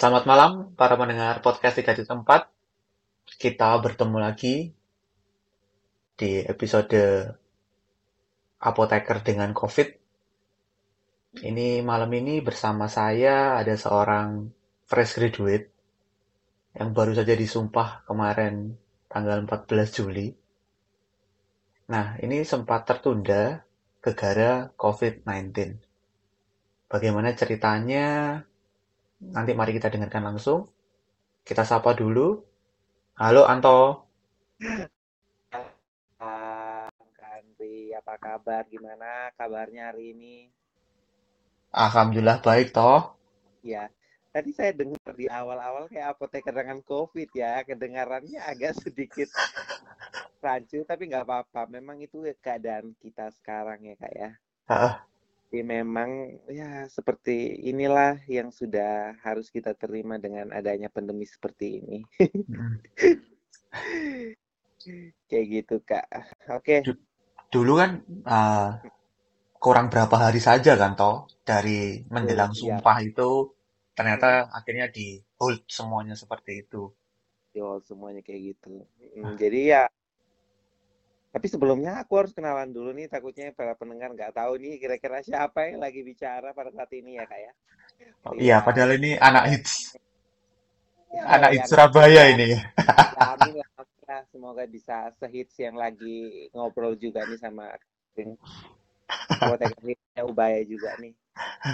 Selamat malam para pendengar podcast 3.4. Kita bertemu lagi di episode Apoteker dengan COVID. Ini malam ini bersama saya ada seorang fresh graduate yang baru saja disumpah kemarin tanggal 14 Juli. Nah, ini sempat tertunda gara COVID-19. Bagaimana ceritanya? Nanti mari kita dengarkan langsung. Kita sapa dulu. Halo Anto. Andri, apa kabar? Gimana kabarnya hari ini? Alhamdulillah baik toh. Ya, tadi saya dengar di awal-awal kayak apoteker dengan COVID ya, kedengarannya agak sedikit rancu, tapi nggak apa-apa. Memang itu keadaan kita sekarang ya kak ya. Heeh. Jadi memang ya seperti inilah yang sudah harus kita terima dengan adanya pandemi seperti ini. Kayak gitu kak. Oke, Du- Dulu kan uh, kurang berapa hari saja kan toh dari menjelang betul. Ya, sumpah itu ternyata akhirnya di hold semuanya seperti itu. yo, semuanya kayak gitu. Mm, Nah, Jadi ya Tapi sebelumnya aku harus kenalan dulu nih, takutnya para pendengar nggak tahu nih kira-kira siapa yang lagi bicara pada saat ini ya kak ya. oh Ya, iya, padahal ini anak hits, ya anak ya hits Surabaya apa-apa. ini. Ya amin lah. Semoga bisa sehits yang lagi ngobrol juga nih sama Hitsnya Ubaya juga nih.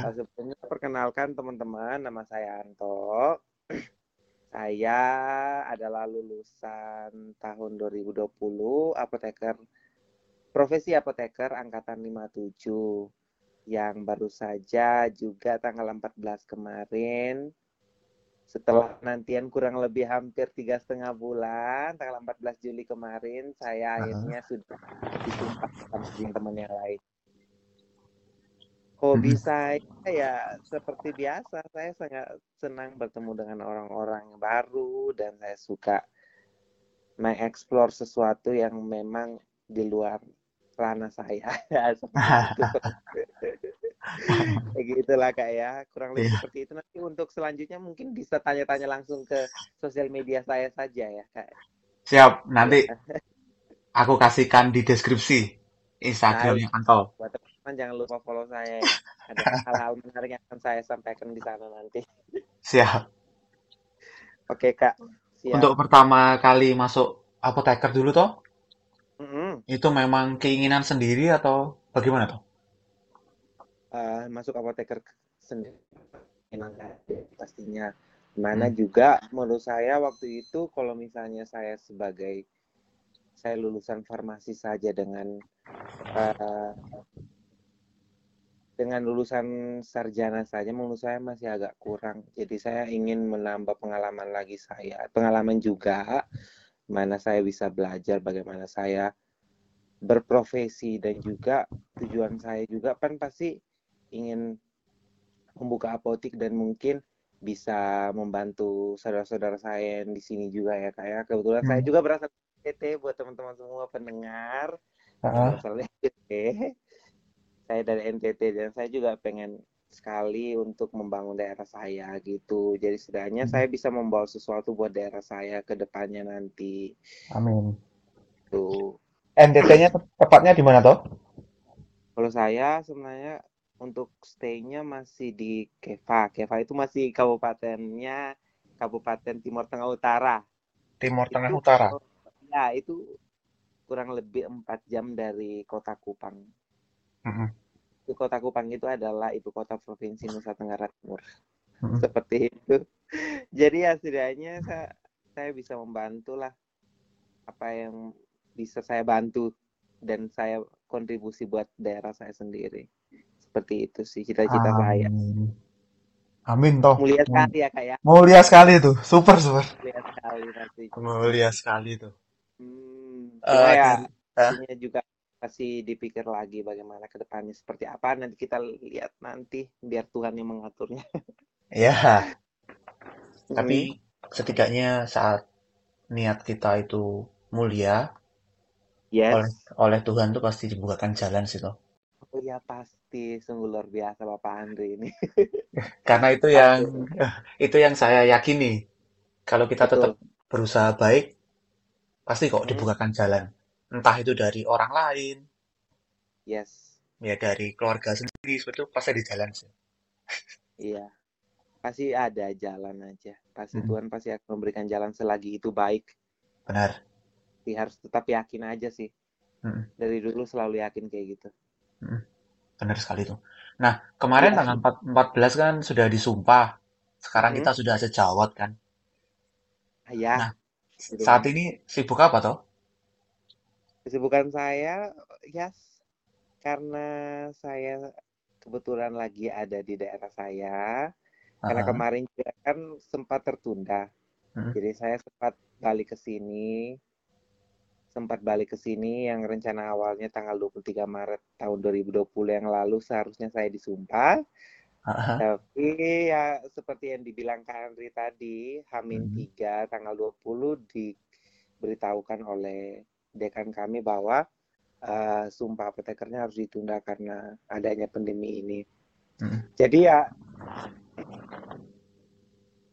Nah, sebelumnya perkenalkan teman-teman, nama saya Anto. Saya adalah lulusan tahun 2020 apoteker profesi apoteker angkatan 57 yang baru saja juga tanggal 14 kemarin. Setelah nantian kurang lebih hampir tiga setengah bulan tanggal 14 Juli kemarin saya akhirnya sudah disumpah sama teman-teman yang lain hobi Mm-mm. saya ya seperti biasa saya sangat senang bertemu dengan orang-orang baru dan saya suka mengeksplor sesuatu yang memang di luar ranah saya. Kayak gitulah kak ya. Kurang lebih Iya, seperti itu. Nanti untuk selanjutnya mungkin bisa tanya-tanya langsung ke sosial media saya saja ya kak. Siap. ya Nanti aku kasihkan di deskripsi Instagramnya Anto. Teman-teman jangan lupa follow saya ya ada hal-hal menarik yang akan saya sampaikan di sana nanti Siap. oke kak siap Untuk pertama kali masuk apoteker dulu toh, Mm-mm. itu memang keinginan sendiri atau bagaimana toh? Eh, masuk apoteker sendiri memang pastinya mana Hmm. juga menurut saya waktu itu kalau misalnya saya sebagai saya lulusan farmasi saja dengan eh, dengan lulusan sarjana saja menurut saya masih agak kurang. Jadi saya ingin menambah pengalaman lagi saya, pengalaman juga mana saya bisa belajar bagaimana saya berprofesi dan juga tujuan saya juga kan pasti ingin membuka apotik dan mungkin bisa membantu saudara-saudara saya yang di sini juga ya kak ya. Kebetulan saya Hmm. juga berasal dari NTT buat teman-teman semua pendengar berasal dari NTT. Saya dari NTT dan saya juga pengen sekali untuk membangun daerah saya gitu. Jadi setidaknya Hmm. saya bisa membawa sesuatu buat daerah saya ke depannya nanti. Amin. Tuh. NTT-nya te- tepatnya di mana toh? Kalau saya sebenarnya untuk stay-nya masih di Keva. Keva itu masih kabupatennya Kabupaten Timur Tengah Utara. Timur Tengah Itu Utara. ya itu kurang lebih empat jam dari Kota Kupang. Itu Kota Kupang itu adalah ibu kota provinsi Nusa Tenggara Timur. Mm-mm. Seperti itu. Jadi ya setidaknya saya, saya bisa membantu lah apa yang bisa saya bantu dan saya kontribusi buat daerah saya sendiri. Seperti itu sih cita-cita saya. Amin. Amin toh. Mulia Mul- sekali ya kak ya. Mulia sekali tuh. Super, super. Mulia sekali pastinya. Mulia sekali tuh. Hmm, cuma ya dari, pastinya juga masih dipikir lagi bagaimana ke depannya seperti apa nanti kita lihat nanti biar Tuhan yang mengaturnya. ya, tapi setidaknya saat niat kita itu mulia, oleh yes. oleh Tuhan tuh pasti dibukakan jalan sih toh. Oh ya pasti sungguh luar biasa Bapak Andri ini. Karena itu yang itu yang saya yakini. Kalau kita tetap betul. berusaha baik, pasti kok dibukakan jalan. Entah itu dari orang lain, Yes. ya dari keluarga sendiri, seperti itu pasti di jalan sih. Iya. Pasti ada jalan aja. Pasti Mm, Tuhan pasti akan memberikan jalan selagi itu baik. benar. Tapi harus tetap yakin aja sih. Mm, Dari dulu selalu yakin kayak gitu. mm, benar sekali itu. Nah, kemarin Iya. tanggal 4 14 kan sudah disumpah. Sekarang kita Mm-mm. sudah sejawat kan. Ya, Nah, gitu saat kan. ini sibuk apa toh? Kesibukan saya, yes, karena saya kebetulan lagi ada di daerah saya. Karena Heeh. kemarin juga kan sempat tertunda. Mm, Jadi saya sempat balik ke sini, sempat balik ke sini yang rencana awalnya tanggal 23 Maret tahun 2020 yang lalu seharusnya saya disumpah. heeh. Tapi ya seperti yang dibilang Kak Andri tadi, Hamin Mm, 3 tanggal 20 diberitahukan oleh dekan kami bahwa eh, sumpah apotekernya harus ditunda karena adanya pandemi ini. mm, Jadi ya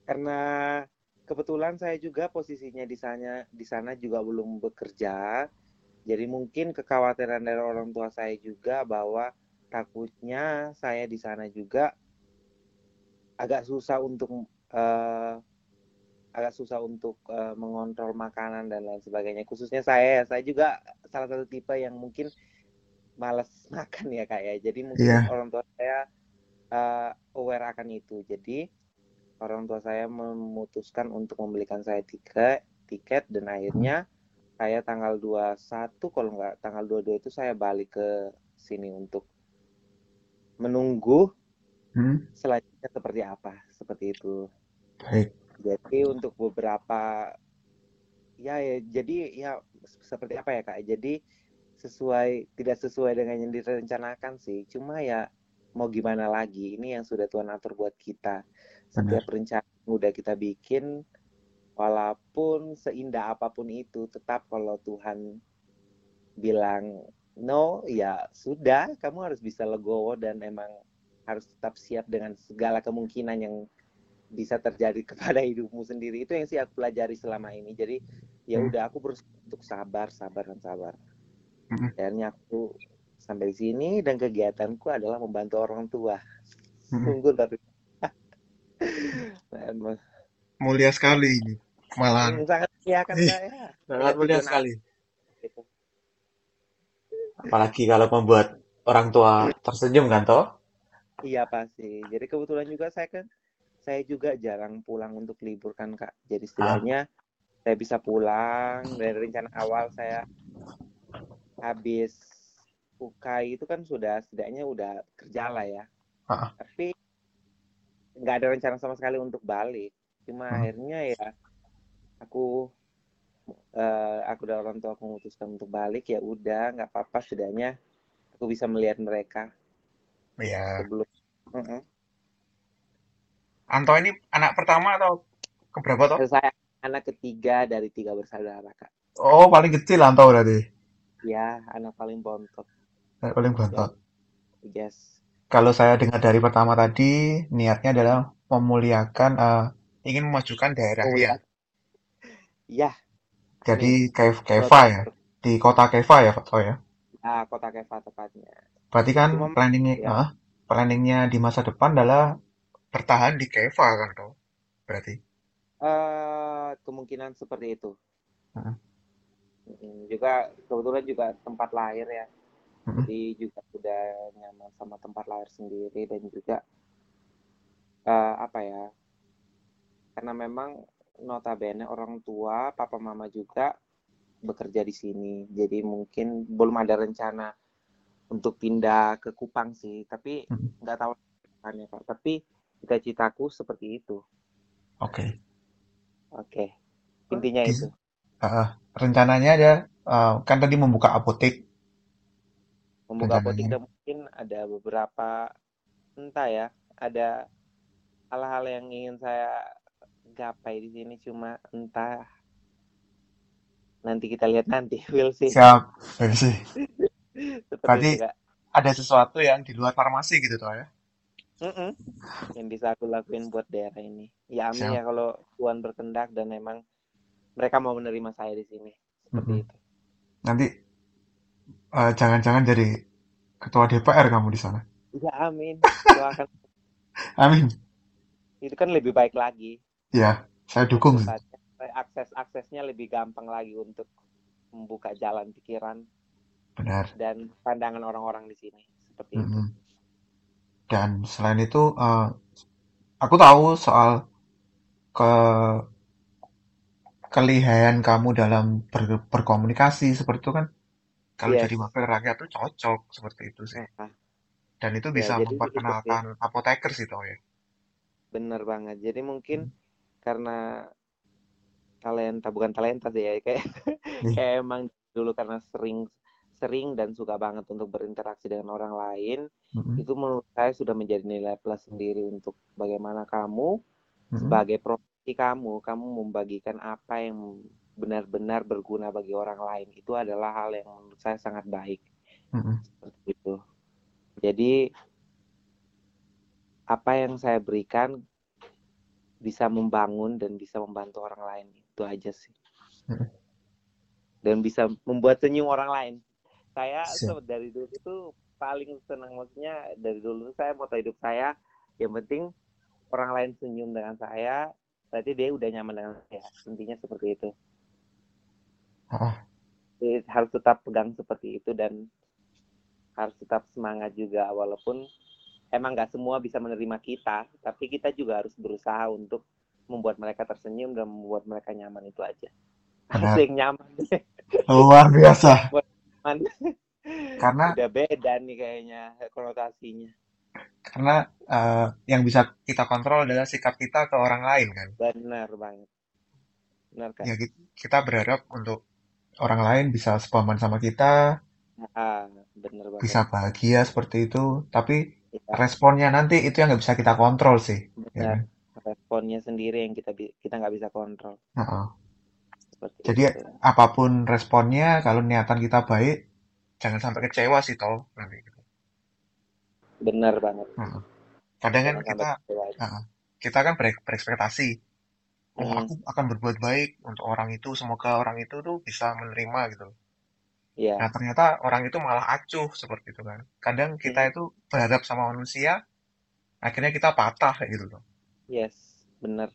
karena kebetulan saya juga posisinya di sana di sana juga belum bekerja. Jadi mungkin kekhawatiran dari orang tua saya juga bahwa takutnya saya di sana juga agak susah untuk eh, agak susah untuk eh, mengontrol makanan dan lain sebagainya. Khususnya saya, saya juga salah satu tipe yang mungkin malas makan ya kak ya. Jadi mungkin Iya. orang tua saya eh, aware akan itu. Jadi orang tua saya memutuskan untuk membelikan saya tiket, tiket dan akhirnya saya tanggal 21 kalau nggak tanggal 22 itu saya balik ke sini untuk menunggu mm, selanjutnya seperti apa, seperti itu. baik. Jadi untuk beberapa ya, ya jadi ya seperti apa ya Kak? Jadi sesuai tidak sesuai dengan yang direncanakan sih. Cuma ya mau gimana lagi? Ini yang sudah Tuhan atur buat kita. Setiap Benar. rencana yang udah kita bikin walaupun seindah apa pun itu tetap kalau Tuhan bilang no ya sudah kamu harus bisa legowo dan emang harus tetap siap dengan segala kemungkinan yang bisa terjadi kepada hidupmu sendiri itu yang sih aku pelajari selama ini jadi ya Mm, udah aku berusaha untuk sabar sabar dan sabar mm, akhirnya aku sampai di sini dan kegiatanku adalah membantu orang tua mm. sungguh tapi Mulia sekali ini. Malahan. sangat ya kan saya sangat mulia sekali. apa Apalagi kalau membuat orang tua tersenyum kan toh? iya pasti jadi kebetulan juga saya kan saya juga jarang pulang untuk libur kan kak jadi Ah, setidaknya saya bisa pulang dari rencana awal saya habis UKAI itu kan sudah setidaknya udah kerja lah ya ah, tapi nggak ada rencana sama sekali untuk balik cuma ah. akhirnya ya aku eh, aku dan orang tua aku memutuskan untuk balik ya udah nggak apa-apa setidaknya aku bisa melihat mereka Iya. sebelum Mm-mm. Anto ini anak pertama atau keberapa toh? saya anak ketiga dari tiga bersaudara kak Oh, paling kecil Anto berarti. ya anak paling bontot Eh, Paling bontot. yes Kalau saya dengar dari pertama tadi, niatnya adalah memuliakan, eh, ingin memajukan daerah oh ya. ya ya Jadi Kev Keva ya, di kota Keva ya, Toh ya. ah, kota Keva tepatnya Berarti kan cuma planningnya, ya ah, planningnya di masa depan adalah bertahan di Keva kan toh? Berarti. eh kemungkinan seperti itu. Mm, juga kebetulan juga tempat lahir ya. Heeh, jadi juga sudah nyaman sama tempat lahir sendiri dan juga eh, apa ya karena memang notabene orang tua papa mama juga bekerja di sini. Jadi mungkin belum ada rencana untuk pindah ke Kupang sih. Tapi nggak tahu depannya Pak. Tapi cita-citaku seperti itu Oke. oke intinya Di, itu ah, rencananya ada, eh, kan tadi membuka apotek membuka apotek rencananya. dan mungkin ada beberapa entah ya ada hal-hal yang ingin saya gapai di sini cuma entah nanti kita lihat nanti we'll see Siap, sih. seperti Berarti ada sesuatu yang di luar farmasi gitu toh ya. Mm-mm. Yang bisa aku lakuin buat daerah ini. Ya amin Siap. ya kalau Tuhan berkendak dan memang mereka mau menerima saya di sini. Seperti Mm-mm. itu. Nanti eh, jangan-jangan jadi ketua DPR kamu di sana. Ya amin. Doakan Amin. itu kan lebih baik lagi. Ya, saya dukung. sih. Depannya, akses-aksesnya lebih gampang lagi untuk membuka jalan pikiran Benar. dan pandangan orang-orang di sini. Seperti itu. Dan selain itu, eh, aku tahu soal ke kelihayan kamu dalam ber- berkomunikasi seperti itu kan. Kalau Yes. jadi wakil rakyat tuh cocok seperti itu sih. Nah, Dan itu ya bisa jadi sih. memperkenalkan apoteker sih toh ya. Bener banget. Jadi mungkin Hmm. karena talenta bukan talenta sih ya kayak Ih, kayak emang dulu karena sering sering dan suka banget untuk berinteraksi dengan orang lain mm-mm, itu menurut saya sudah menjadi nilai plus sendiri untuk bagaimana kamu mm-mm, sebagai profesi kamu kamu membagikan apa yang benar-benar berguna bagi orang lain itu adalah hal yang menurut saya sangat baik. Seperti itu. Jadi apa yang saya berikan bisa membangun dan bisa membantu orang lain itu aja sih. Mm-mm. dan bisa membuat senyum orang lain saya dari dulu itu paling senang maksudnya dari dulu saya moto hidup saya yang penting orang lain senyum dengan saya berarti dia udah nyaman dengan saya intinya seperti itu. Ah, Jadi harus tetap pegang seperti itu dan harus tetap semangat juga walaupun emang nggak semua bisa menerima kita tapi kita juga harus berusaha untuk membuat mereka tersenyum dan membuat mereka nyaman itu aja. Benar. asing nyaman. Luar biasa. Buat nyaman Karena udah beda nih kayaknya konotasinya karena eh, yang bisa kita kontrol adalah sikap kita ke orang lain kan. benar banget benar kan Ya ki- kita berharap untuk orang lain bisa sepaman sama kita, ah benar banget bisa bahagia seperti itu. Tapi ya responnya nanti itu yang nggak bisa kita kontrol sih, ya benar kan? responnya sendiri yang kita kita nggak bisa kontrol Heeh. Seperti Jadi itu apa pun responnya, kalau niatan kita baik, jangan sampai kecewa sih toh nanti. benar banget Heeh. Kadang kan kita, kita kan ber- berekspektasi, oh Mm-mm. aku akan berbuat baik untuk orang itu, semoga orang itu tuh bisa menerima gitu. ya Nah ternyata orang itu malah acuh seperti itu kan. Kadang kita Mm. itu berharap sama manusia, akhirnya kita patah kayak gitu loh. yes benar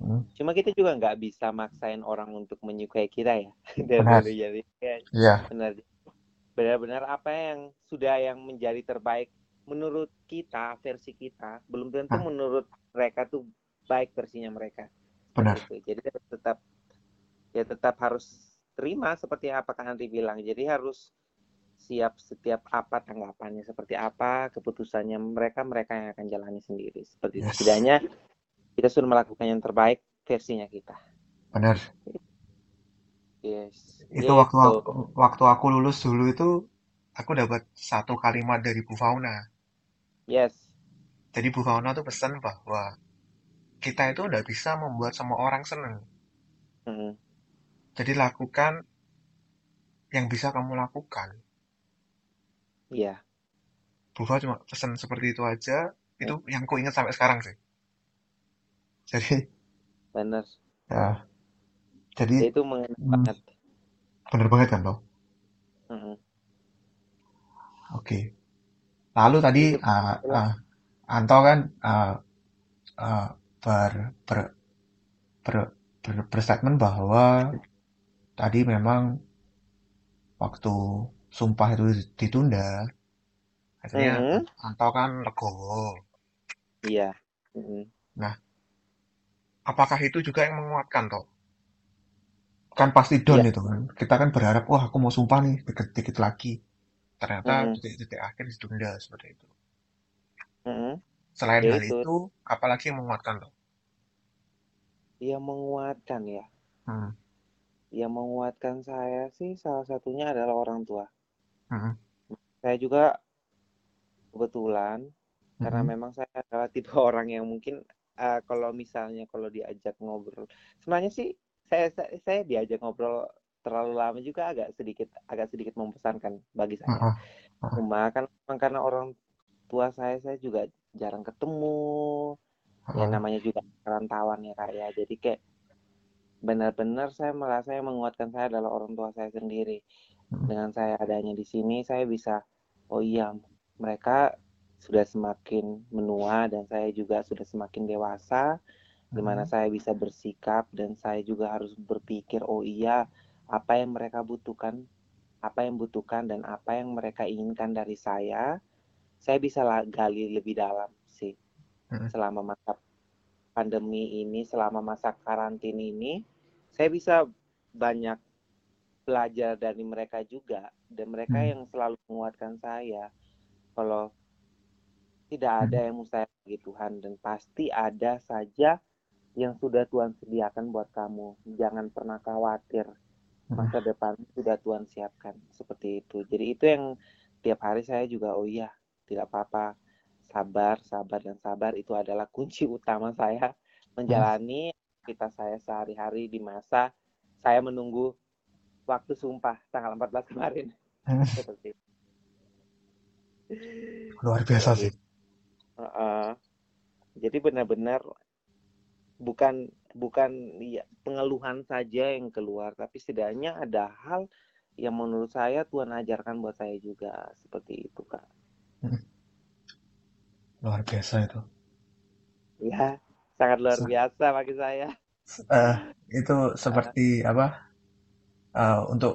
Hmm, Cuma kita juga nggak bisa maksain orang untuk menyukai kita ya. Benar, jadi ya, benar. Benar-benar apa yang sudah yang menjadi terbaik menurut kita, versi kita, belum tentu Nah, menurut mereka tuh baik versinya mereka. benar, Seperti itu. Jadi tetap ya tetap harus terima seperti apa Kak Andri bilang. Jadi harus siap setiap apa tanggapannya seperti apa keputusannya mereka mereka yang akan jalani sendiri seperti itu yes, setidaknya kita sudah melakukan yang terbaik versinya kita benar. yes Itu waktu gitu aku, waktu aku lulus dulu itu, aku dapat satu kalimat dari Bu Fauna. yes Jadi Bu Fauna tuh pesan bahwa kita itu udah bisa membuat semua orang seneng. Mm, Jadi lakukan yang bisa kamu lakukan. iya Bu Fauna cuma pesan seperti itu aja, itu yang ku ingat sampai sekarang sih. Jadi, benar ya, ya jadi itu mengena hmm, banget. Bener banget kan toh? Mm, Oke. Lalu tadi itu uh, uh, Anto kan uh, uh, ber, ber, ber, ber, berstatement bahwa tadi memang waktu sumpah itu ditunda, akhirnya Mhm, Anto kan legowo. iya. Mm, Nah, apakah itu juga yang menguatkan toh? Kan pasti down iya itu kan. Kita kan berharap, wah aku mau sumpah nih dikit-dikit lagi. Ternyata Mm, detik-detik akhir ditunda seperti itu. mm, Selain ya hal itu itu, apalagi yang menguatkan toh? yang menguatkan ya Hmm. yang menguatkan saya sih salah satunya adalah orang tua Hmm. saya juga kebetulan karena Hmm. memang saya adalah tipe orang yang mungkin eh, kalau misalnya kalau diajak ngobrol sebenarnya sih saya, saya saya diajak ngobrol terlalu lama juga agak sedikit agak sedikit mempesankan bagi saya Hmm. Heeh, Cuma kan karena orang tua saya saya juga jarang ketemu. Ya heeh, namanya juga perantauan ya Kak ya. Jadi kayak benar-benar saya merasa yang menguatkan saya adalah orang tua saya sendiri. mhm, Dengan saya adanya di sini saya bisa oh iya mereka sudah semakin menua dan saya juga sudah semakin dewasa di mana mhm, saya bisa bersikap dan saya juga harus berpikir oh iya apa yang mereka butuhkan apa yang butuhkan dan apa yang mereka inginkan dari saya saya bisa gali lebih dalam sih. Mhm, selama masa pandemi ini selama masa karantina ini saya bisa banyak belajar dari mereka juga dan mereka mhm, yang selalu menguatkan saya. Kalau tidak ada mhm, yang mustahil bagi Tuhan dan pasti ada saja yang sudah Tuhan sediakan buat kamu. Jangan pernah khawatir. Masa depan sudah Tuhan siapkan. Seperti itu. Jadi itu yang tiap hari saya juga, oh iya, tidak apa-apa. Sabar, sabar, dan sabar itu adalah kunci utama saya menjalani aktivitas saya sehari-hari di masa saya menunggu waktu sumpah tanggal 14 kemarin. Seperti itu. Luar biasa sih. Uh, jadi benar-benar bukan bukan ya, pengeluhan saja yang keluar, tapi setidaknya ada hal yang menurut saya Tuhan ajarkan buat saya juga seperti itu kak. Mhm, Luar biasa itu. Ya sangat luar Se- biasa bagi saya. eh, itu Uh, seperti apa? eh, untuk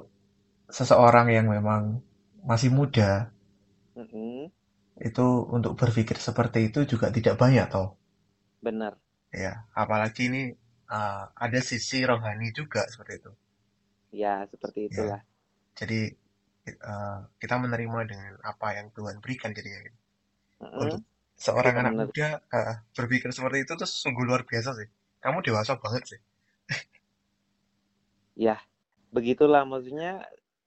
seseorang yang memang masih muda, mm-mm, itu untuk berpikir seperti itu juga tidak banyak toh. benar, Ya, apalagi ini eh, ada sisi rohani juga seperti itu. ya seperti Ya, itulah. jadi eh, kita menerima dengan apa yang Tuhan berikan jadinya. gitu. Untuk Mm-mm, seorang Iya anak benar. muda eh, berpikir seperti itu tuh sungguh luar biasa sih. Kamu dewasa banget sih. Ya begitulah maksudnya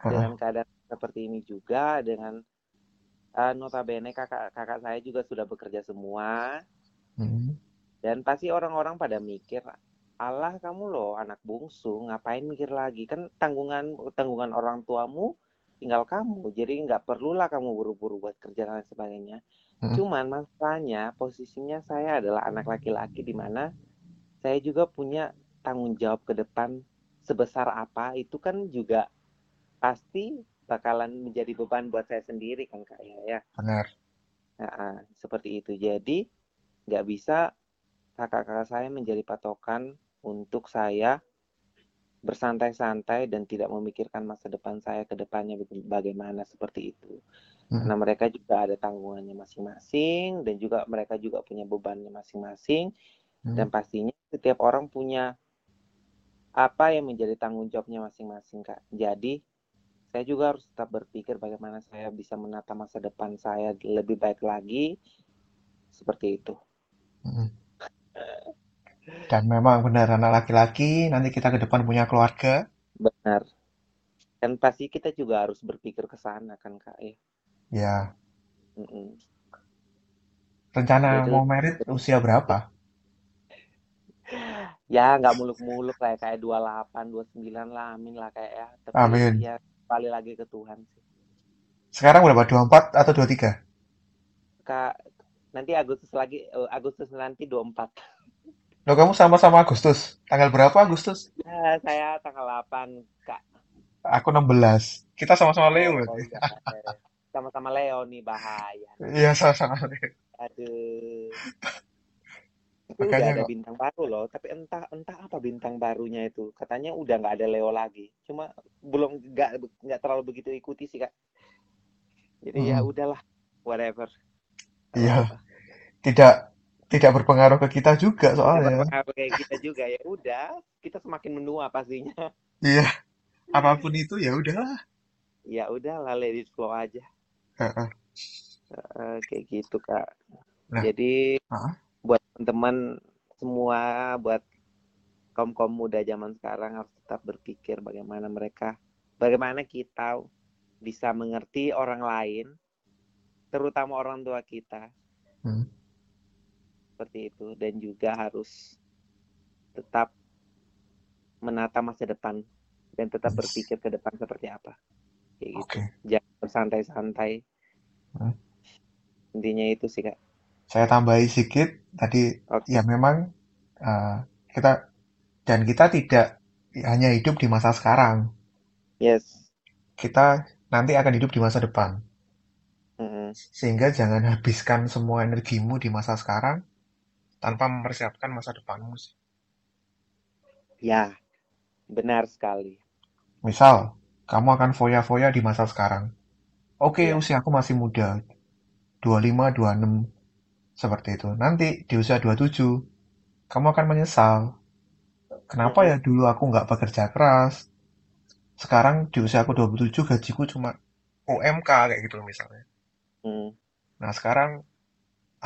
Heeh. dengan keadaan seperti ini juga dengan uh, notabene kakak kakak saya juga sudah bekerja semua Hmm, Dan pasti orang-orang pada mikir, Allah kamu loh anak bungsu, ngapain mikir lagi? Kan tanggungan tanggungan orang tuamu tinggal kamu, jadi nggak perlulah kamu buru-buru buat kerja dan sebagainya. hmm, Cuman masalahnya posisinya saya adalah anak laki-laki di mana saya juga punya tanggung jawab ke depan sebesar apa itu kan juga pasti bakalan menjadi beban buat saya sendiri kan kak ya. ya. benar. Nah, seperti itu. Jadi nggak bisa kakak-kakak saya menjadi patokan untuk saya bersantai-santai dan tidak memikirkan masa depan saya ke depannya bagaimana seperti itu. Hmm, Karena mereka juga ada tanggungannya masing-masing dan juga mereka juga punya bebannya masing-masing dan hmm, pastinya setiap orang punya apa yang menjadi tanggung jawabnya masing-masing Kak. Jadi saya juga harus tetap berpikir bagaimana saya bisa menata masa depan saya lebih baik lagi seperti itu. Dan memang benar anak laki-laki, nanti kita ke depan punya keluarga. Benar. Dan pasti kita juga harus berpikir ke sana kan Kak ya. Ya, rencana itu mau merit usia berapa? ya nggak muluk-muluk kayak kayak 28, 29 lah amin lah kayak ya. Tapi Amin. ya kembali lagi ke Tuhan sih. Sekarang berapa? 24 atau 23? Kak nanti Agustus lagi eh, Agustus nanti 24. Loh, kamu sama-sama Agustus. Tanggal berapa Agustus? Ya, saya tanggal 8 Kak. Aku 16. Kita sama-sama Leo Oh berarti. iya. Sama-sama Leo nih bahaya. Iya, sama-sama Leo. Aduh. Udah Makanya ada kok. bintang baru loh, tapi entah entah apa bintang barunya itu. Katanya udah nggak ada Leo lagi. Cuma belum nggak nggak terlalu begitu ikuti sih Kak. Jadi ya Mm, udahlah, whatever. Iya, tidak tidak berpengaruh ke kita juga Tidak soalnya. berpengaruh kayak kita juga ya. Udah, kita semakin menua pastinya. Iya, apa pun itu ya udahlah. Ya udahlah, let it flow aja. Heeh. Eh, kayak gitu Kak. Nah, Jadi heeh. Buat teman-teman semua, buat kaum-kaum muda zaman sekarang harus tetap berpikir bagaimana mereka, bagaimana kita bisa mengerti orang lain, terutama orang tua kita, Hmm, seperti itu. Dan juga harus tetap menata masa depan dan tetap yes. berpikir ke depan seperti apa. Kayak gitu. Oke. Jangan bersantai-santai. Hmm. Intinya itu sih, Kak. Saya tambahi sedikit tadi Oke. ya memang uh, kita dan kita tidak hanya hidup di masa sekarang. Yes. Kita nanti akan hidup di masa depan. Mm-mm. Sehingga jangan habiskan semua energimu di masa sekarang tanpa mempersiapkan masa depanmu. Ya, benar sekali. Misal, kamu akan foya-foya di masa sekarang. Oke, Iya. usiaku masih muda. 25, 26, seperti itu. Nanti di usia 27, kamu akan menyesal. Kenapa ya dulu aku nggak bekerja keras? Sekarang di usia aku 27, gajiku cuma UMK kayak gitu misalnya. Mm. Nah, sekarang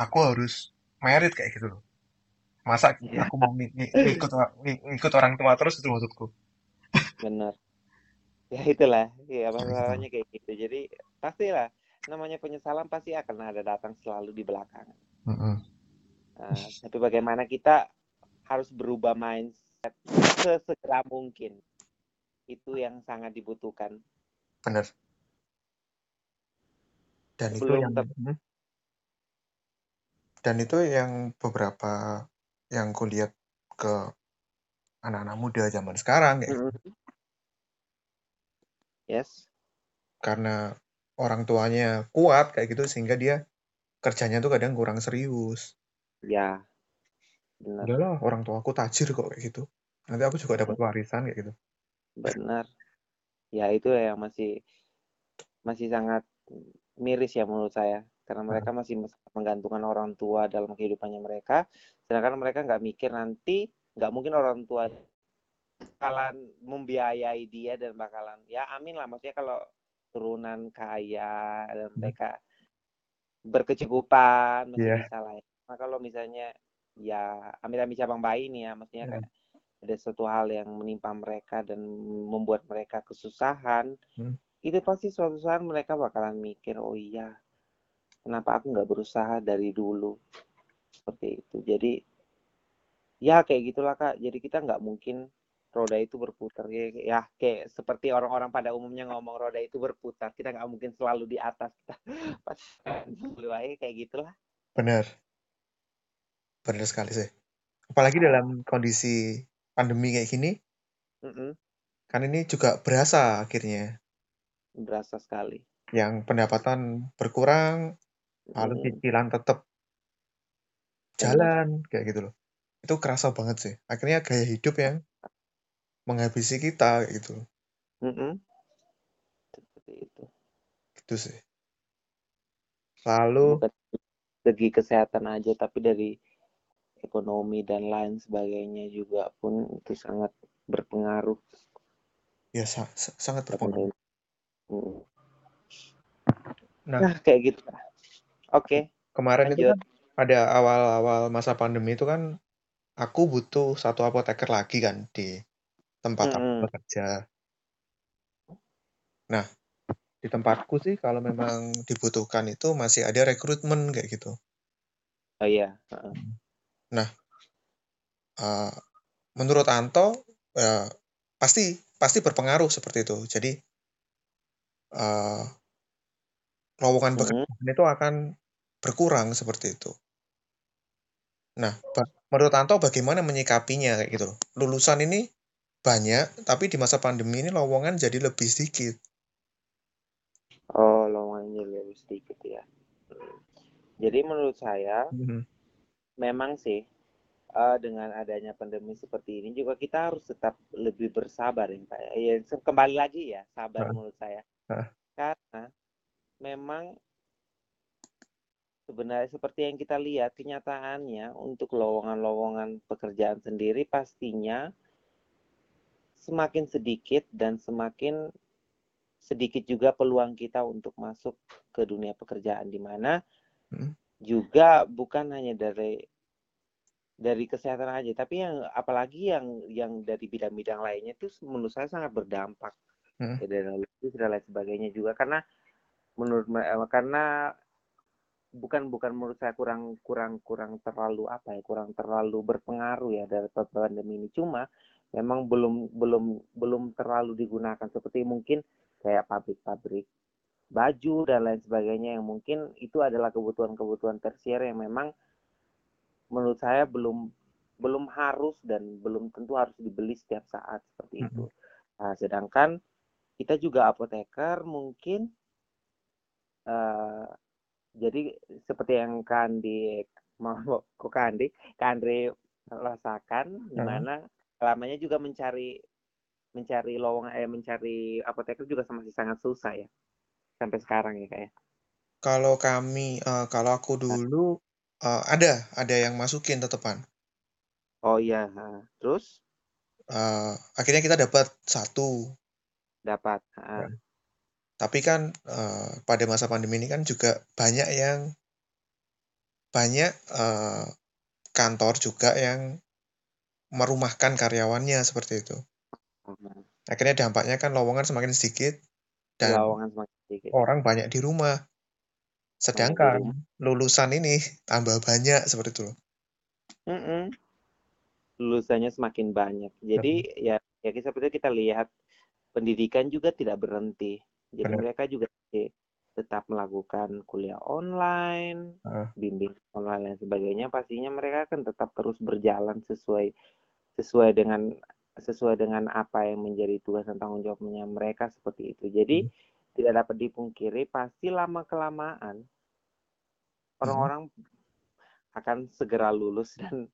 aku harus merit kayak gitu loh. Masa Iya, aku mau ngikut, ngikut orang tua terus itu maksudku. benar. Ya itulah, ya masalahnya kayak gitu. Jadi pastilah namanya penyesalan pasti akan ada datang selalu di Nah, tapi bagaimana kita harus berubah mindset sesegera mungkin. Itu yang sangat dibutuhkan. Bener. Dan itu yang ter hmm, dan itu yang beberapa yang kulihat ke anak-anak muda zaman sekarang kayak gitu. Mm-mm. Yes. karena orang tuanya kuat kayak gitu sehingga dia kerjanya tuh kadang kurang serius. Ya, benar. Udahlah, orang tua aku tajir kok kayak gitu. Nanti aku juga dapat warisan kayak gitu. Benar. Ya itu yang masih masih sangat miris ya menurut saya. Karena Nah, mereka masih menggantungkan orang tua dalam kehidupannya mereka. Sedangkan mereka nggak mikir nanti, nggak mungkin orang tua bakalan membiayai dia dan bakalan, ya amin lah. Maksudnya kalau turunan kaya dan hmm, mereka berkecukupan masih Iya, bisa lah ya. Nah kalau misalnya ya amit-amit cabang bayi nih ya, maksudnya hmm, kayak ada suatu hal yang menimpa mereka dan membuat mereka kesusahan, hmm, itu pasti suatu saat mereka bakalan mikir, oh iya, kenapa aku nggak berusaha dari dulu seperti itu. Jadi ya kayak gitulah kak. Jadi kita nggak mungkin roda itu berputar ya, ya kayak seperti orang-orang pada umumnya ngomong roda itu berputar kita nggak mungkin selalu di atas kita pas dulu aja kayak gitulah bener, bener sekali sih. Apalagi dalam kondisi pandemi kayak gini, Mm-mm. kan ini juga berasa akhirnya. berasa sekali Yang pendapatan berkurang, lalu Mm, cicilan tetap benar jalan, kayak gitu loh. Itu kerasa banget sih. Akhirnya gaya hidup yang menghabisi kita, gitu loh. Mm-mm. seperti itu Gitu sih. Lalu, bukan segi kesehatan aja tapi dari ekonomi dan lain sebagainya juga pun itu sangat berpengaruh ya sa- sa- sangat berpengaruh. mm. Nah, nah kayak gitu oke kemarin itu lanjut kan pada awal-awal masa pandemi itu kan aku butuh satu apoteker lagi kan di tempat aku bekerja. Nah, di tempatku sih kalau memang dibutuhkan itu masih ada rekrutmen kayak gitu. oh iya uh-uh. Nah, uh, menurut Anto uh, pasti pasti berpengaruh seperti itu. Jadi uh, lowongan pekerjaan itu akan berkurang seperti itu. Nah, menurut Anto bagaimana menyikapinya kayak gitu loh. Lulusan ini banyak, tapi di masa pandemi ini lowongan jadi lebih sedikit. oh lowongannya lebih sedikit ya Mm. jadi menurut saya Mhm. memang sih uh, dengan adanya pandemi seperti ini juga kita harus tetap lebih bersabar ya Pak. Ya, kembali lagi ya sabar Heeh, menurut saya. heeh, Karena memang sebenarnya seperti yang kita lihat kenyataannya untuk lowongan-lowongan pekerjaan sendiri pastinya semakin sedikit dan semakin sedikit juga peluang kita untuk masuk ke dunia pekerjaan di mana mhm, juga bukan hanya dari dari kesehatan aja tapi yang apalagi yang yang dari bidang-bidang lainnya itu menurut saya sangat berdampak. Mhm, ya dari logistik dan lain sebagainya juga karena menurut eh, karena bukan bukan menurut saya kurang kurang kurang terlalu apa ya kurang terlalu berpengaruh ya dari pandemi ini. Cuma memang belum belum belum terlalu digunakan seperti mungkin kayak pabrik-pabrik baju dan lain sebagainya yang mungkin itu adalah kebutuhan-kebutuhan tersier yang memang menurut saya belum belum harus dan belum tentu harus dibeli setiap saat seperti itu. Nah, sedangkan kita juga apoteker mungkin uh, jadi seperti yang Kandi mau kok Kandi Kandi rasakan di mana lamanya juga mencari mencari lowongan eh mencari apoteker juga masih sangat susah ya sampai sekarang ya kayak. Ya? Kalau kami uh, kalau aku dulu uh, ada ada yang masukin tetepan. Oh iya, terus? Uh, akhirnya kita dapat satu. Dapat. Uh. Tapi kan uh, pada masa pandemi ini kan juga banyak yang banyak uh, kantor juga yang merumahkan karyawannya seperti itu. Akhirnya dampaknya kan lowongan semakin sedikit dan lowongan semakin sedikit. orang banyak di rumah. Sedangkan rumah. lulusan ini tambah banyak seperti itu. Mm -mm. Lulusannya semakin banyak. Jadi mm. ya ya seperti kita lihat pendidikan juga tidak berhenti. Jadi Benar. mereka juga tetap melakukan kuliah online, uh. bimbing online dan sebagainya, pastinya mereka akan tetap terus berjalan sesuai sesuai dengan sesuai dengan apa yang menjadi tugas dan tanggung jawabnya mereka seperti itu. Jadi hmm. tidak dapat dipungkiri pasti lama kelamaan orang-orang hmm. akan segera lulus dan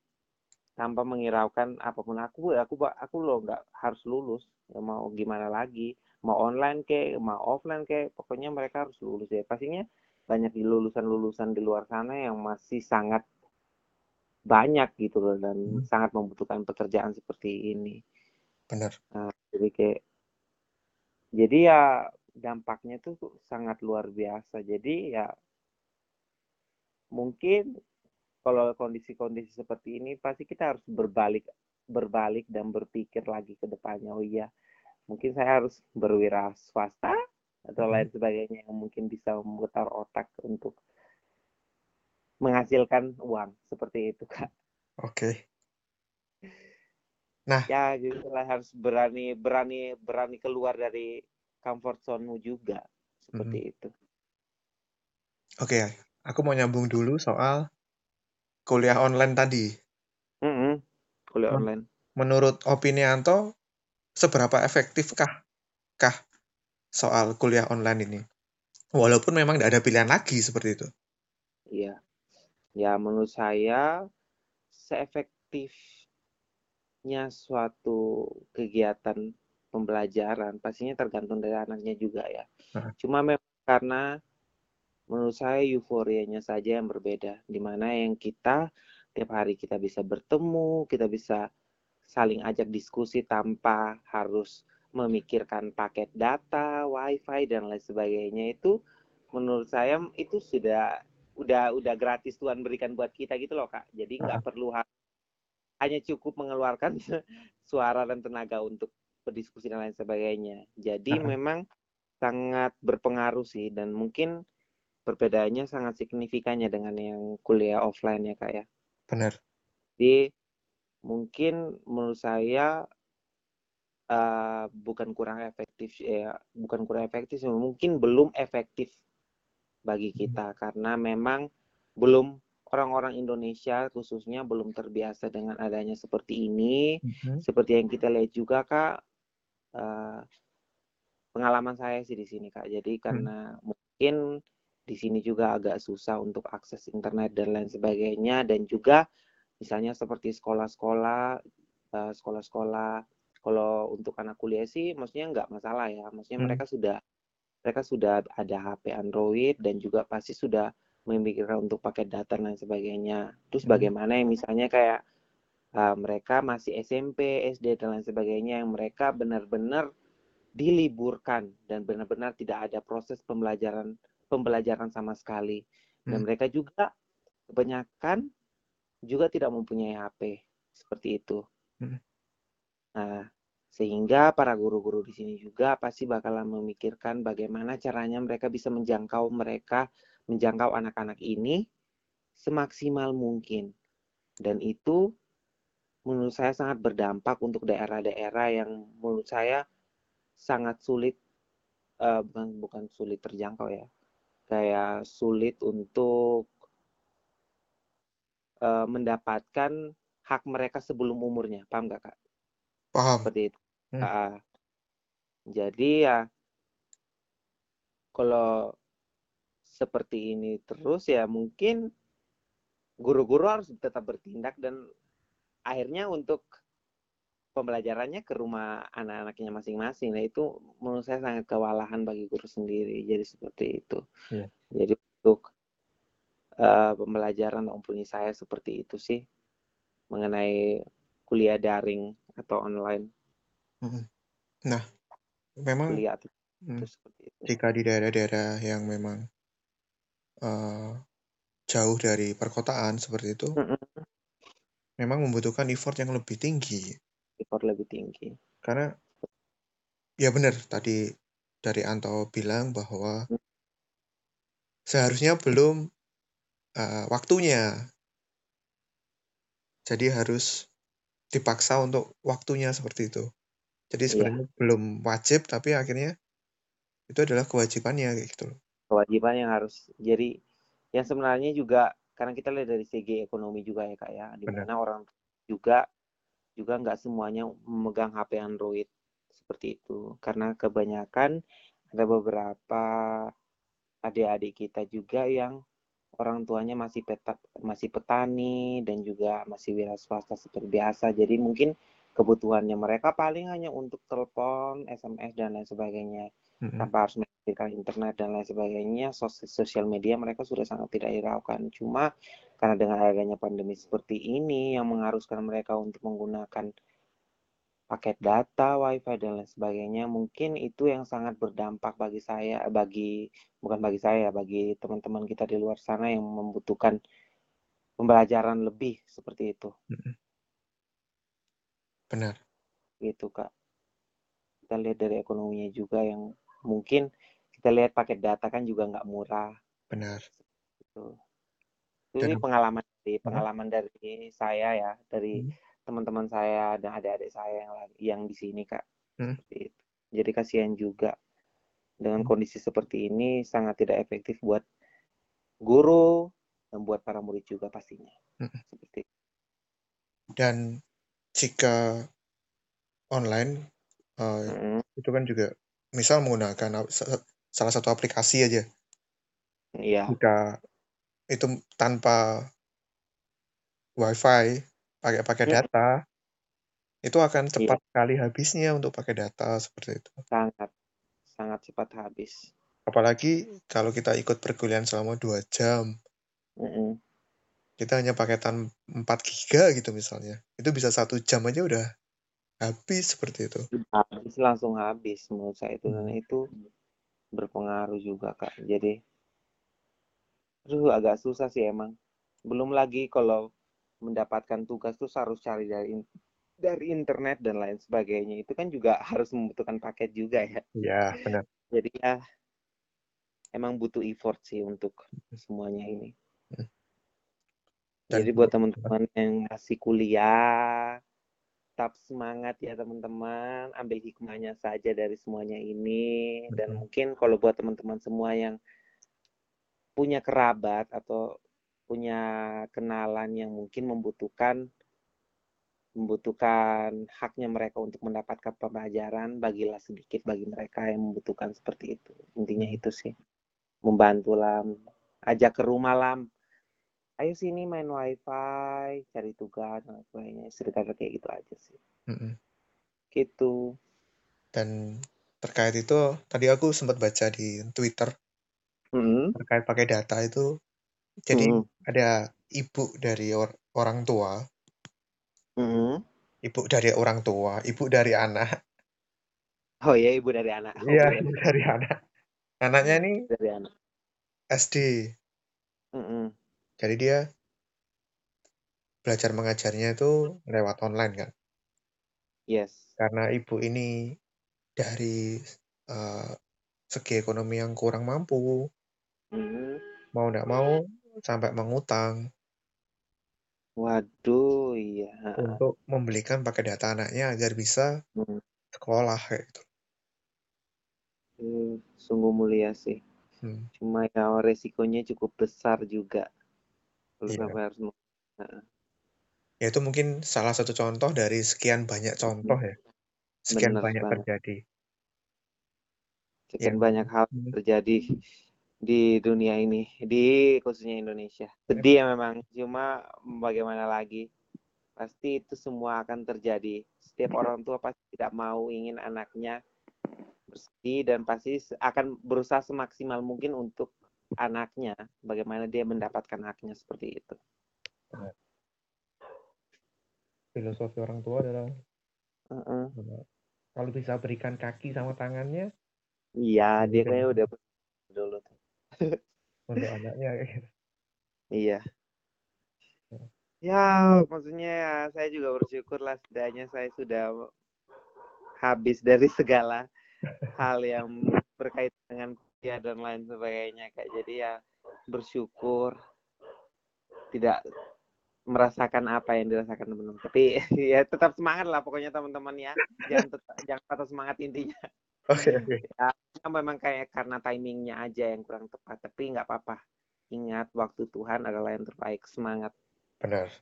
tanpa mengiraukan apa pun aku aku aku lo nggak harus lulus ya mau gimana lagi mau online ke mau offline ke pokoknya mereka harus lulus ya pastinya banyak di lulusan-lulusan di luar sana yang masih sangat banyak gitu loh dan hmm. sangat membutuhkan pekerjaan seperti ini. Benar. Nah, jadi kayak jadi ya dampaknya tuh sangat luar biasa. Jadi ya mungkin kalau kondisi-kondisi seperti ini pasti kita harus berbalik berbalik dan berpikir lagi ke depannya. Oh iya, mungkin saya harus berwira swasta atau hmm. lain sebagainya yang mungkin bisa memutar otak untuk menghasilkan uang seperti itu kak. Oke. Okay. Nah. Ya lah harus berani berani berani keluar dari comfort zone-mu juga seperti hmm. itu. Oke, okay. aku mau nyambung dulu soal kuliah online tadi. Mm -hmm. Kuliah Men online. Menurut opini Anto, seberapa efektifkah kah soal kuliah online ini? Walaupun memang tidak ada pilihan lagi seperti itu. Iya. Ya, menurut saya seefektifnya suatu kegiatan pembelajaran pastinya tergantung dari anaknya juga ya. Uh. Cuma memang karena menurut saya euforianya saja yang berbeda, di mana yang kita tiap hari kita bisa bertemu, kita bisa saling ajak diskusi tanpa harus memikirkan paket data, wifi dan lain sebagainya. Itu menurut saya itu sudah udah udah gratis Tuhan berikan buat kita gitu loh kak. Jadi nggak perlu hanya cukup mengeluarkan suara dan tenaga untuk berdiskusi dan lain sebagainya. Jadi memang sangat berpengaruh sih dan mungkin perbedaannya sangat signifikannya dengan yang kuliah offline ya kak ya. Benar. Jadi mungkin menurut saya uh, bukan kurang efektif ya bukan kurang efektif mungkin belum efektif bagi hmm. kita karena memang belum orang-orang Indonesia khususnya belum terbiasa dengan adanya seperti ini. Mm-hmm. Seperti yang kita lihat juga kak, uh, pengalaman saya sih di sini kak. Jadi hmm. karena mm. mungkin di sini juga agak susah untuk akses internet dan lain sebagainya dan juga misalnya seperti sekolah-sekolah, uh, sekolah-sekolah kalau untuk anak kuliah sih maksudnya nggak masalah ya. Maksudnya mm. mereka sudah mereka sudah ada HP Android dan juga pasti sudah memikirkan untuk pakai data dan sebagainya. Terus hmm. bagaimana yang misalnya kayak uh, mereka masih SMP, SD dan lain sebagainya yang mereka benar-benar diliburkan dan benar-benar tidak ada proses pembelajaran pembelajaran sama sekali. Dan hmm. mereka juga kebanyakan juga tidak mempunyai HP seperti itu. Hmm. Nah, sehingga para guru-guru di sini juga pasti bakalan memikirkan bagaimana caranya mereka bisa menjangkau mereka, menjangkau anak-anak ini semaksimal mungkin. Dan itu menurut saya sangat berdampak untuk daerah-daerah yang menurut saya sangat sulit uh, bukan bukan sulit terjangkau ya kayak sulit untuk uh, mendapatkan hak mereka sebelum umurnya paham gak kak paham seperti itu Hmm. Ah, jadi ya kalau seperti ini terus ya mungkin guru-guru harus tetap bertindak dan akhirnya untuk pembelajarannya ke rumah anak-anaknya masing-masing. Nah itu menurut saya sangat kewalahan bagi guru sendiri. Jadi seperti itu. Iya. Jadi untuk uh, pembelajaran mumpuni saya seperti itu sih mengenai kuliah daring atau online Mm-mm. Nah, memang kuliah itu mm, seperti itu. jika di daerah-daerah yang memang eh, jauh dari perkotaan seperti itu, memang membutuhkan effort yang lebih tinggi. Effort lebih tinggi. Karena ya benar tadi dari Anto bilang bahwa seharusnya belum eh, waktunya. Jadi harus dipaksa untuk waktunya seperti itu. Jadi Iya. sebenarnya belum wajib, tapi akhirnya itu adalah kewajibannya kayak gitu loh. kewajiban yang harus jadi yang sebenarnya juga karena kita lihat dari segi ekonomi juga ya kak ya di mana orang juga juga nggak semuanya memegang HP Android seperti itu karena kebanyakan ada beberapa adik-adik kita juga yang orang tuanya masih peta, masih petani dan juga masih wira swasta seperti biasa. Jadi mungkin kebutuhannya mereka paling hanya untuk telepon, SMS dan lain sebagainya. Mm-mm. tanpa harus menggunakan internet dan lain sebagainya sos- sosial media mereka sudah sangat tidak hiraukan. Cuma karena dengan adanya pandemi seperti ini yang mengharuskan mereka untuk menggunakan paket data, wifi dan lain sebagainya mungkin itu yang sangat berdampak bagi saya bagi bukan bagi saya bagi teman-teman kita di luar sana yang membutuhkan pembelajaran lebih seperti itu. Benar. gitu kak kita lihat dari ekonominya juga yang mungkin kita lihat paket data kan juga nggak murah Benar. gitu. Dan Ini pengalaman dari Hmm. pengalaman dari saya ya, dari Hmm. Teman-teman saya dan adik-adik saya yang yang di sini kak. Hmm. Seperti itu. Jadi kasihan juga dengan Hmm. kondisi seperti ini sangat tidak efektif buat guru dan buat para murid juga pastinya. Hmm. Seperti itu. Dan jika online eh, Mm-mm. itu kan juga misal menggunakan salah satu aplikasi aja. Iya, Jika itu tanpa wifi, pakai pakai Hmm. data, itu akan iya, cepat sekali habisnya untuk pakai data seperti itu. sangat sangat cepat habis. Apalagi kalau kita ikut perkuliahan selama dua jam, Mm-mm. kita hanya paketan 4 giga gitu misalnya. Itu bisa satu jam aja udah habis seperti itu. Habis langsung habis menurut saya itu dan Hmm. itu berpengaruh juga kak. Jadi Aduh, agak susah sih emang. Belum lagi kalau mendapatkan tugas tuh harus cari dari dari internet dan lain sebagainya. Itu kan juga harus membutuhkan paket juga ya. Ya, benar. Jadi ya emang butuh effort sih untuk semuanya ini. Dan Jadi buat teman-teman yang masih kuliah, tetap semangat ya teman-teman. Ambil hikmahnya saja dari semuanya ini. Dan mungkin kalau buat teman-teman semua yang punya kerabat atau punya kenalan yang mungkin membutuhkan membutuhkan haknya mereka untuk mendapatkan pembelajaran, bagilah sedikit bagi mereka yang membutuhkan seperti itu. Intinya Hmm. itu sih. Membantu lah, ajak ke rumah lah. Ayo sini main wifi, cari tugas dan sebagainya. Sedekah kayak gitu aja sih. Mm-mm. Gitu. Dan terkait itu, tadi aku sempat baca di Twitter Mm-mm. terkait pakai data itu. Jadi Mm-mm. ada ibu dari or- orang tua, Mm-mm. ibu dari orang tua, ibu dari anak. Oh iya ibu dari anak. Oh, Iya, iya. ibu dari anak. Anaknya ini Dari anak. SD. Mm-mm. Jadi dia belajar mengajarnya itu lewat online kan. Yes. Karena ibu ini dari eh, segi ekonomi yang kurang mampu, Mm. mau nggak mau sampai mengutang Waduh, iya. Untuk membelikan pakai data anaknya agar bisa Mm. sekolah kayak gitu. itu sungguh mulia sih. Hmm. Cuma ya resikonya cukup besar juga. Kalau Iya. sampai harus. Ya itu mungkin salah satu contoh dari sekian banyak contoh ya. Sekian Bener banyak banget. terjadi. Sekian Yang banyak hal Hmm. terjadi di dunia ini, di khususnya Indonesia. Sedih ya memang, cuma bagaimana lagi? Pasti itu semua akan terjadi. Setiap orang tua pasti tidak mau ingin anaknya bersedih dan pasti akan berusaha semaksimal mungkin untuk anaknya, bagaimana dia mendapatkan haknya seperti itu. filosofi orang tua adalah Heeh. uh, kalau bisa berikan kaki sama tangannya Iya, dia Gitu. kayaknya udah dulu tuh. Untuk anaknya gitu. Iya. Ya, maksudnya ya, saya juga bersyukur lah setidaknya saya sudah habis dari segala hal yang berkaitan dengan kuliah dan lain sebagainya kayak jadi ya bersyukur tidak merasakan apa yang dirasakan teman-teman. Tapi ya tetap semangat lah pokoknya teman-teman ya. Jangan tetap, jangan patah semangat intinya. Oke oke. Ya, memang kayak karena timingnya aja yang kurang tepat. Tapi nggak apa-apa. Ingat waktu Tuhan adalah yang terbaik. Semangat. Benar.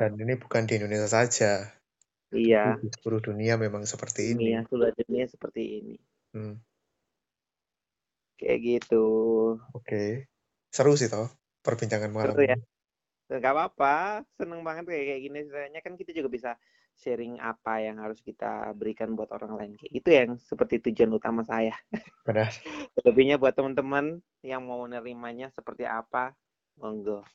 Dan ini bukan di Indonesia saja. Iya. Di seluruh dunia memang seperti ini. Dunia seluruh dunia seperti ini. Hmm. Kayak gitu. Oke. Seru sih toh perbincangan malam Seru ya. Gak apa-apa. Seneng banget kayak kayak gini. Sebenarnya kan kita juga bisa sharing apa yang harus kita berikan buat orang lain. Kayak itu yang seperti tujuan utama saya. Benar. Lebihnya buat teman-teman yang mau menerimanya seperti apa, monggo.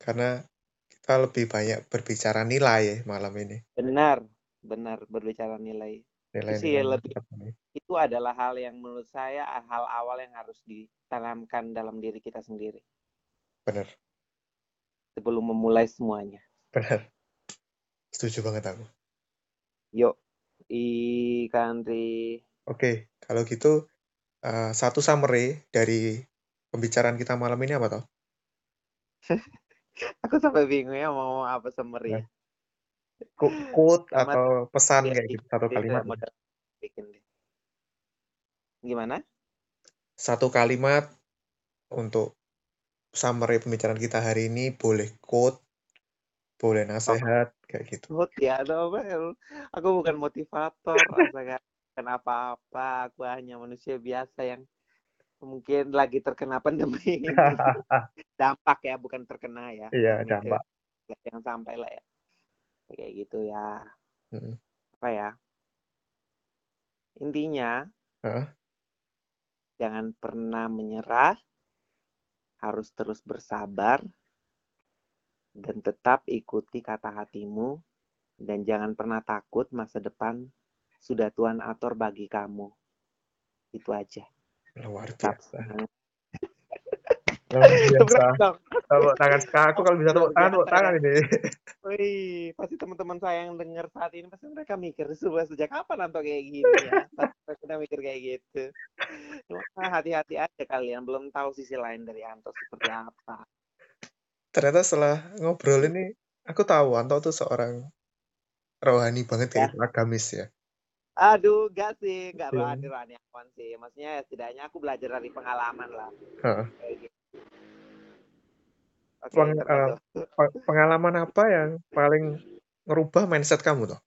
Karena kita lebih banyak berbicara nilai ya malam ini. Benar, benar berbicara nilai. Nilai-nilai sih yang lebih- kita punya. Itu adalah hal yang menurut saya hal awal yang harus ditanamkan dalam diri kita sendiri Benar. sebelum memulai semuanya. Benar. Setuju banget aku. Yuk, i country. Oke, kalau gitu eh, satu summary dari pembicaraan kita malam ini apa toh? Aku sampai bingung ya mau ngomong apa summary. Nah, Qu- Quote atau pesan kayak gitu satu kalimat. bikin. Gimana? Satu kalimat untuk summary pembicaraan kita hari ini boleh quote, boleh nasihat kayak gitu. Oh ya, Nobel. Aku bukan motivator. Bukan apa-apa. Aku hanya manusia biasa yang mungkin lagi terkena pandemi. dampak ya, bukan terkena ya. Iya, dampak. Yang sampai lah ya. Kayak gitu ya. Mm-mm. Apa ya? Intinya, Hah? jangan pernah menyerah. Harus terus bersabar. Dan tetap ikuti kata hatimu. Dan jangan pernah takut masa depan sudah Tuhan atur bagi kamu. Itu aja. Luar biasa. Luar biasa. Tepuk tangan aku kalau bisa tepuk tangan, tepuk tangan ini. Wih, pasti teman-teman saya yang dengar saat ini pasti mereka mikir sudah sejak kapan Anto kayak gini ya. Pasti mereka udah mikir kayak gitu. Cuma hati-hati aja kalian belum tahu sisi lain dari Anto seperti apa. Ternyata setelah ngobrol ini, aku tahu Anto tuh seorang rohani banget ya, agamis ya. Aduh, enggak sih, enggak Iya. rohani-rohani apaan sih. Maksudnya ya setidaknya aku belajar dari pengalaman lah. Kayak gitu. Oke, Peng-? Pe- Pengalaman apa yang paling ngerubah mindset kamu tuh?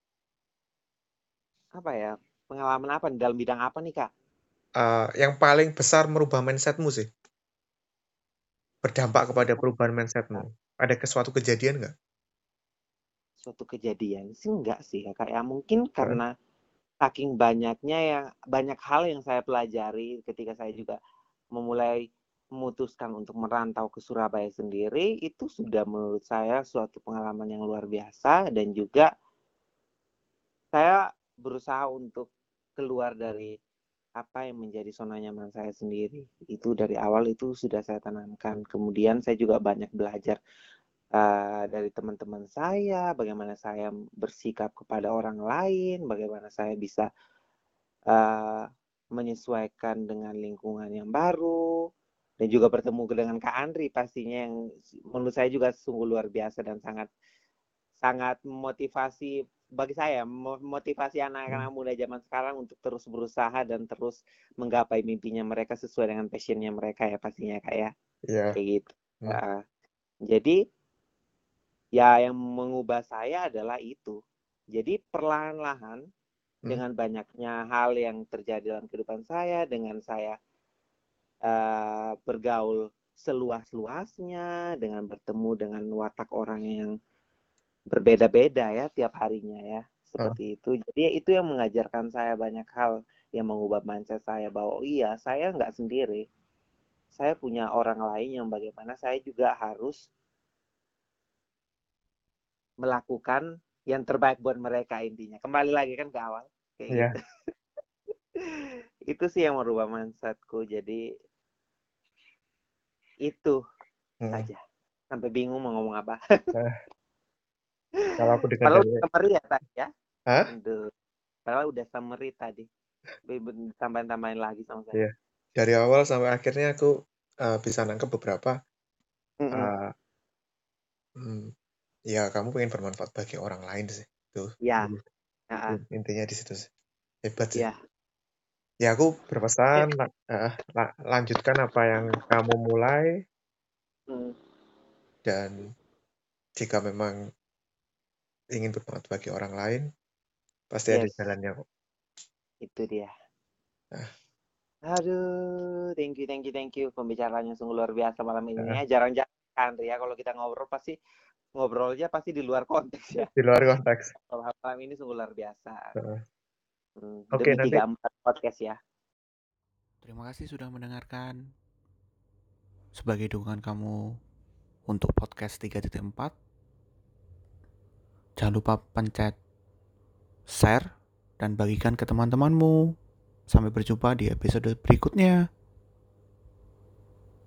Apa ya? Pengalaman apa? Dalam bidang apa nih, Kak? Eh, yang paling besar merubah mindsetmu sih? Berdampak kepada perubahan mindsetmu. Ada ke suatu kejadian nggak? suatu kejadian sih enggak sih ya kak ya mungkin karena saking banyaknya yang banyak hal yang saya pelajari ketika saya juga memulai memutuskan untuk merantau ke Surabaya sendiri itu sudah menurut saya suatu pengalaman yang luar biasa dan juga saya berusaha untuk keluar dari apa yang menjadi zona nyaman saya sendiri. Itu dari awal itu sudah saya tanamkan. Kemudian saya juga banyak belajar uh, dari teman-teman saya, bagaimana saya bersikap kepada orang lain, bagaimana saya bisa uh, menyesuaikan dengan lingkungan yang baru, dan juga bertemu dengan Kak Andri pastinya yang menurut saya juga sungguh luar biasa dan sangat sangat memotivasi bagi saya mo- motivasi anak-anak muda zaman sekarang untuk terus berusaha dan terus menggapai mimpinya mereka sesuai dengan passionnya mereka ya pastinya kak ya Iya. kayak gitu. Hmm. Nah, jadi ya yang mengubah saya adalah itu. Jadi perlahan-lahan Hmm. dengan banyaknya hal yang terjadi dalam kehidupan saya, dengan saya eh, bergaul seluas-luasnya, dengan bertemu dengan watak orang yang berbeda-beda ya tiap harinya ya, seperti itu. Jadi ya itu yang mengajarkan saya banyak hal yang mengubah mindset saya bahwa oh iya saya nggak sendiri, saya punya orang lain yang bagaimana saya juga harus melakukan yang terbaik buat mereka intinya. Kembali lagi kan ke awal kayak Iya. gitu. itu sih yang merubah mindsetku. Jadi itu Hmm. saja. Sampai bingung mau ngomong apa. Kalau aku dengar Padahal dari udah summary ya tadi ya. Hah? Padahal udah summary tadi. Tambahin-tambahin lagi sama saya. Iya. dari awal sampai akhirnya aku eh, bisa nangkep beberapa Mm-mm. eh, hmm, ya kamu pengen bermanfaat bagi orang lain sih. Tuh. Ya. Ah. intinya di situ sih. Hebat sih. Ya. Ya aku berpesan la- eh, la- lanjutkan apa yang kamu mulai Mm. dan jika memang ingin bermanfaat bagi orang lain pasti ada Yes. jalannya kok. Itu dia. Nah. Aduh, thank you, thank you, thank you. Pembicaraannya sungguh luar biasa malam ini Nah. ya. Jarang-jarang ya kalau kita ngobrol pasti ngobrolnya pasti di luar konteks ya. Di luar konteks. Kalau malam ini sungguh luar biasa. Heeh. Hmm, Oke, demi nanti- tiga empat podcast ya. Terima kasih sudah mendengarkan. Sebagai dukungan kamu untuk podcast 3.4, jangan lupa pencet share dan bagikan ke teman-temanmu. Sampai berjumpa di episode berikutnya.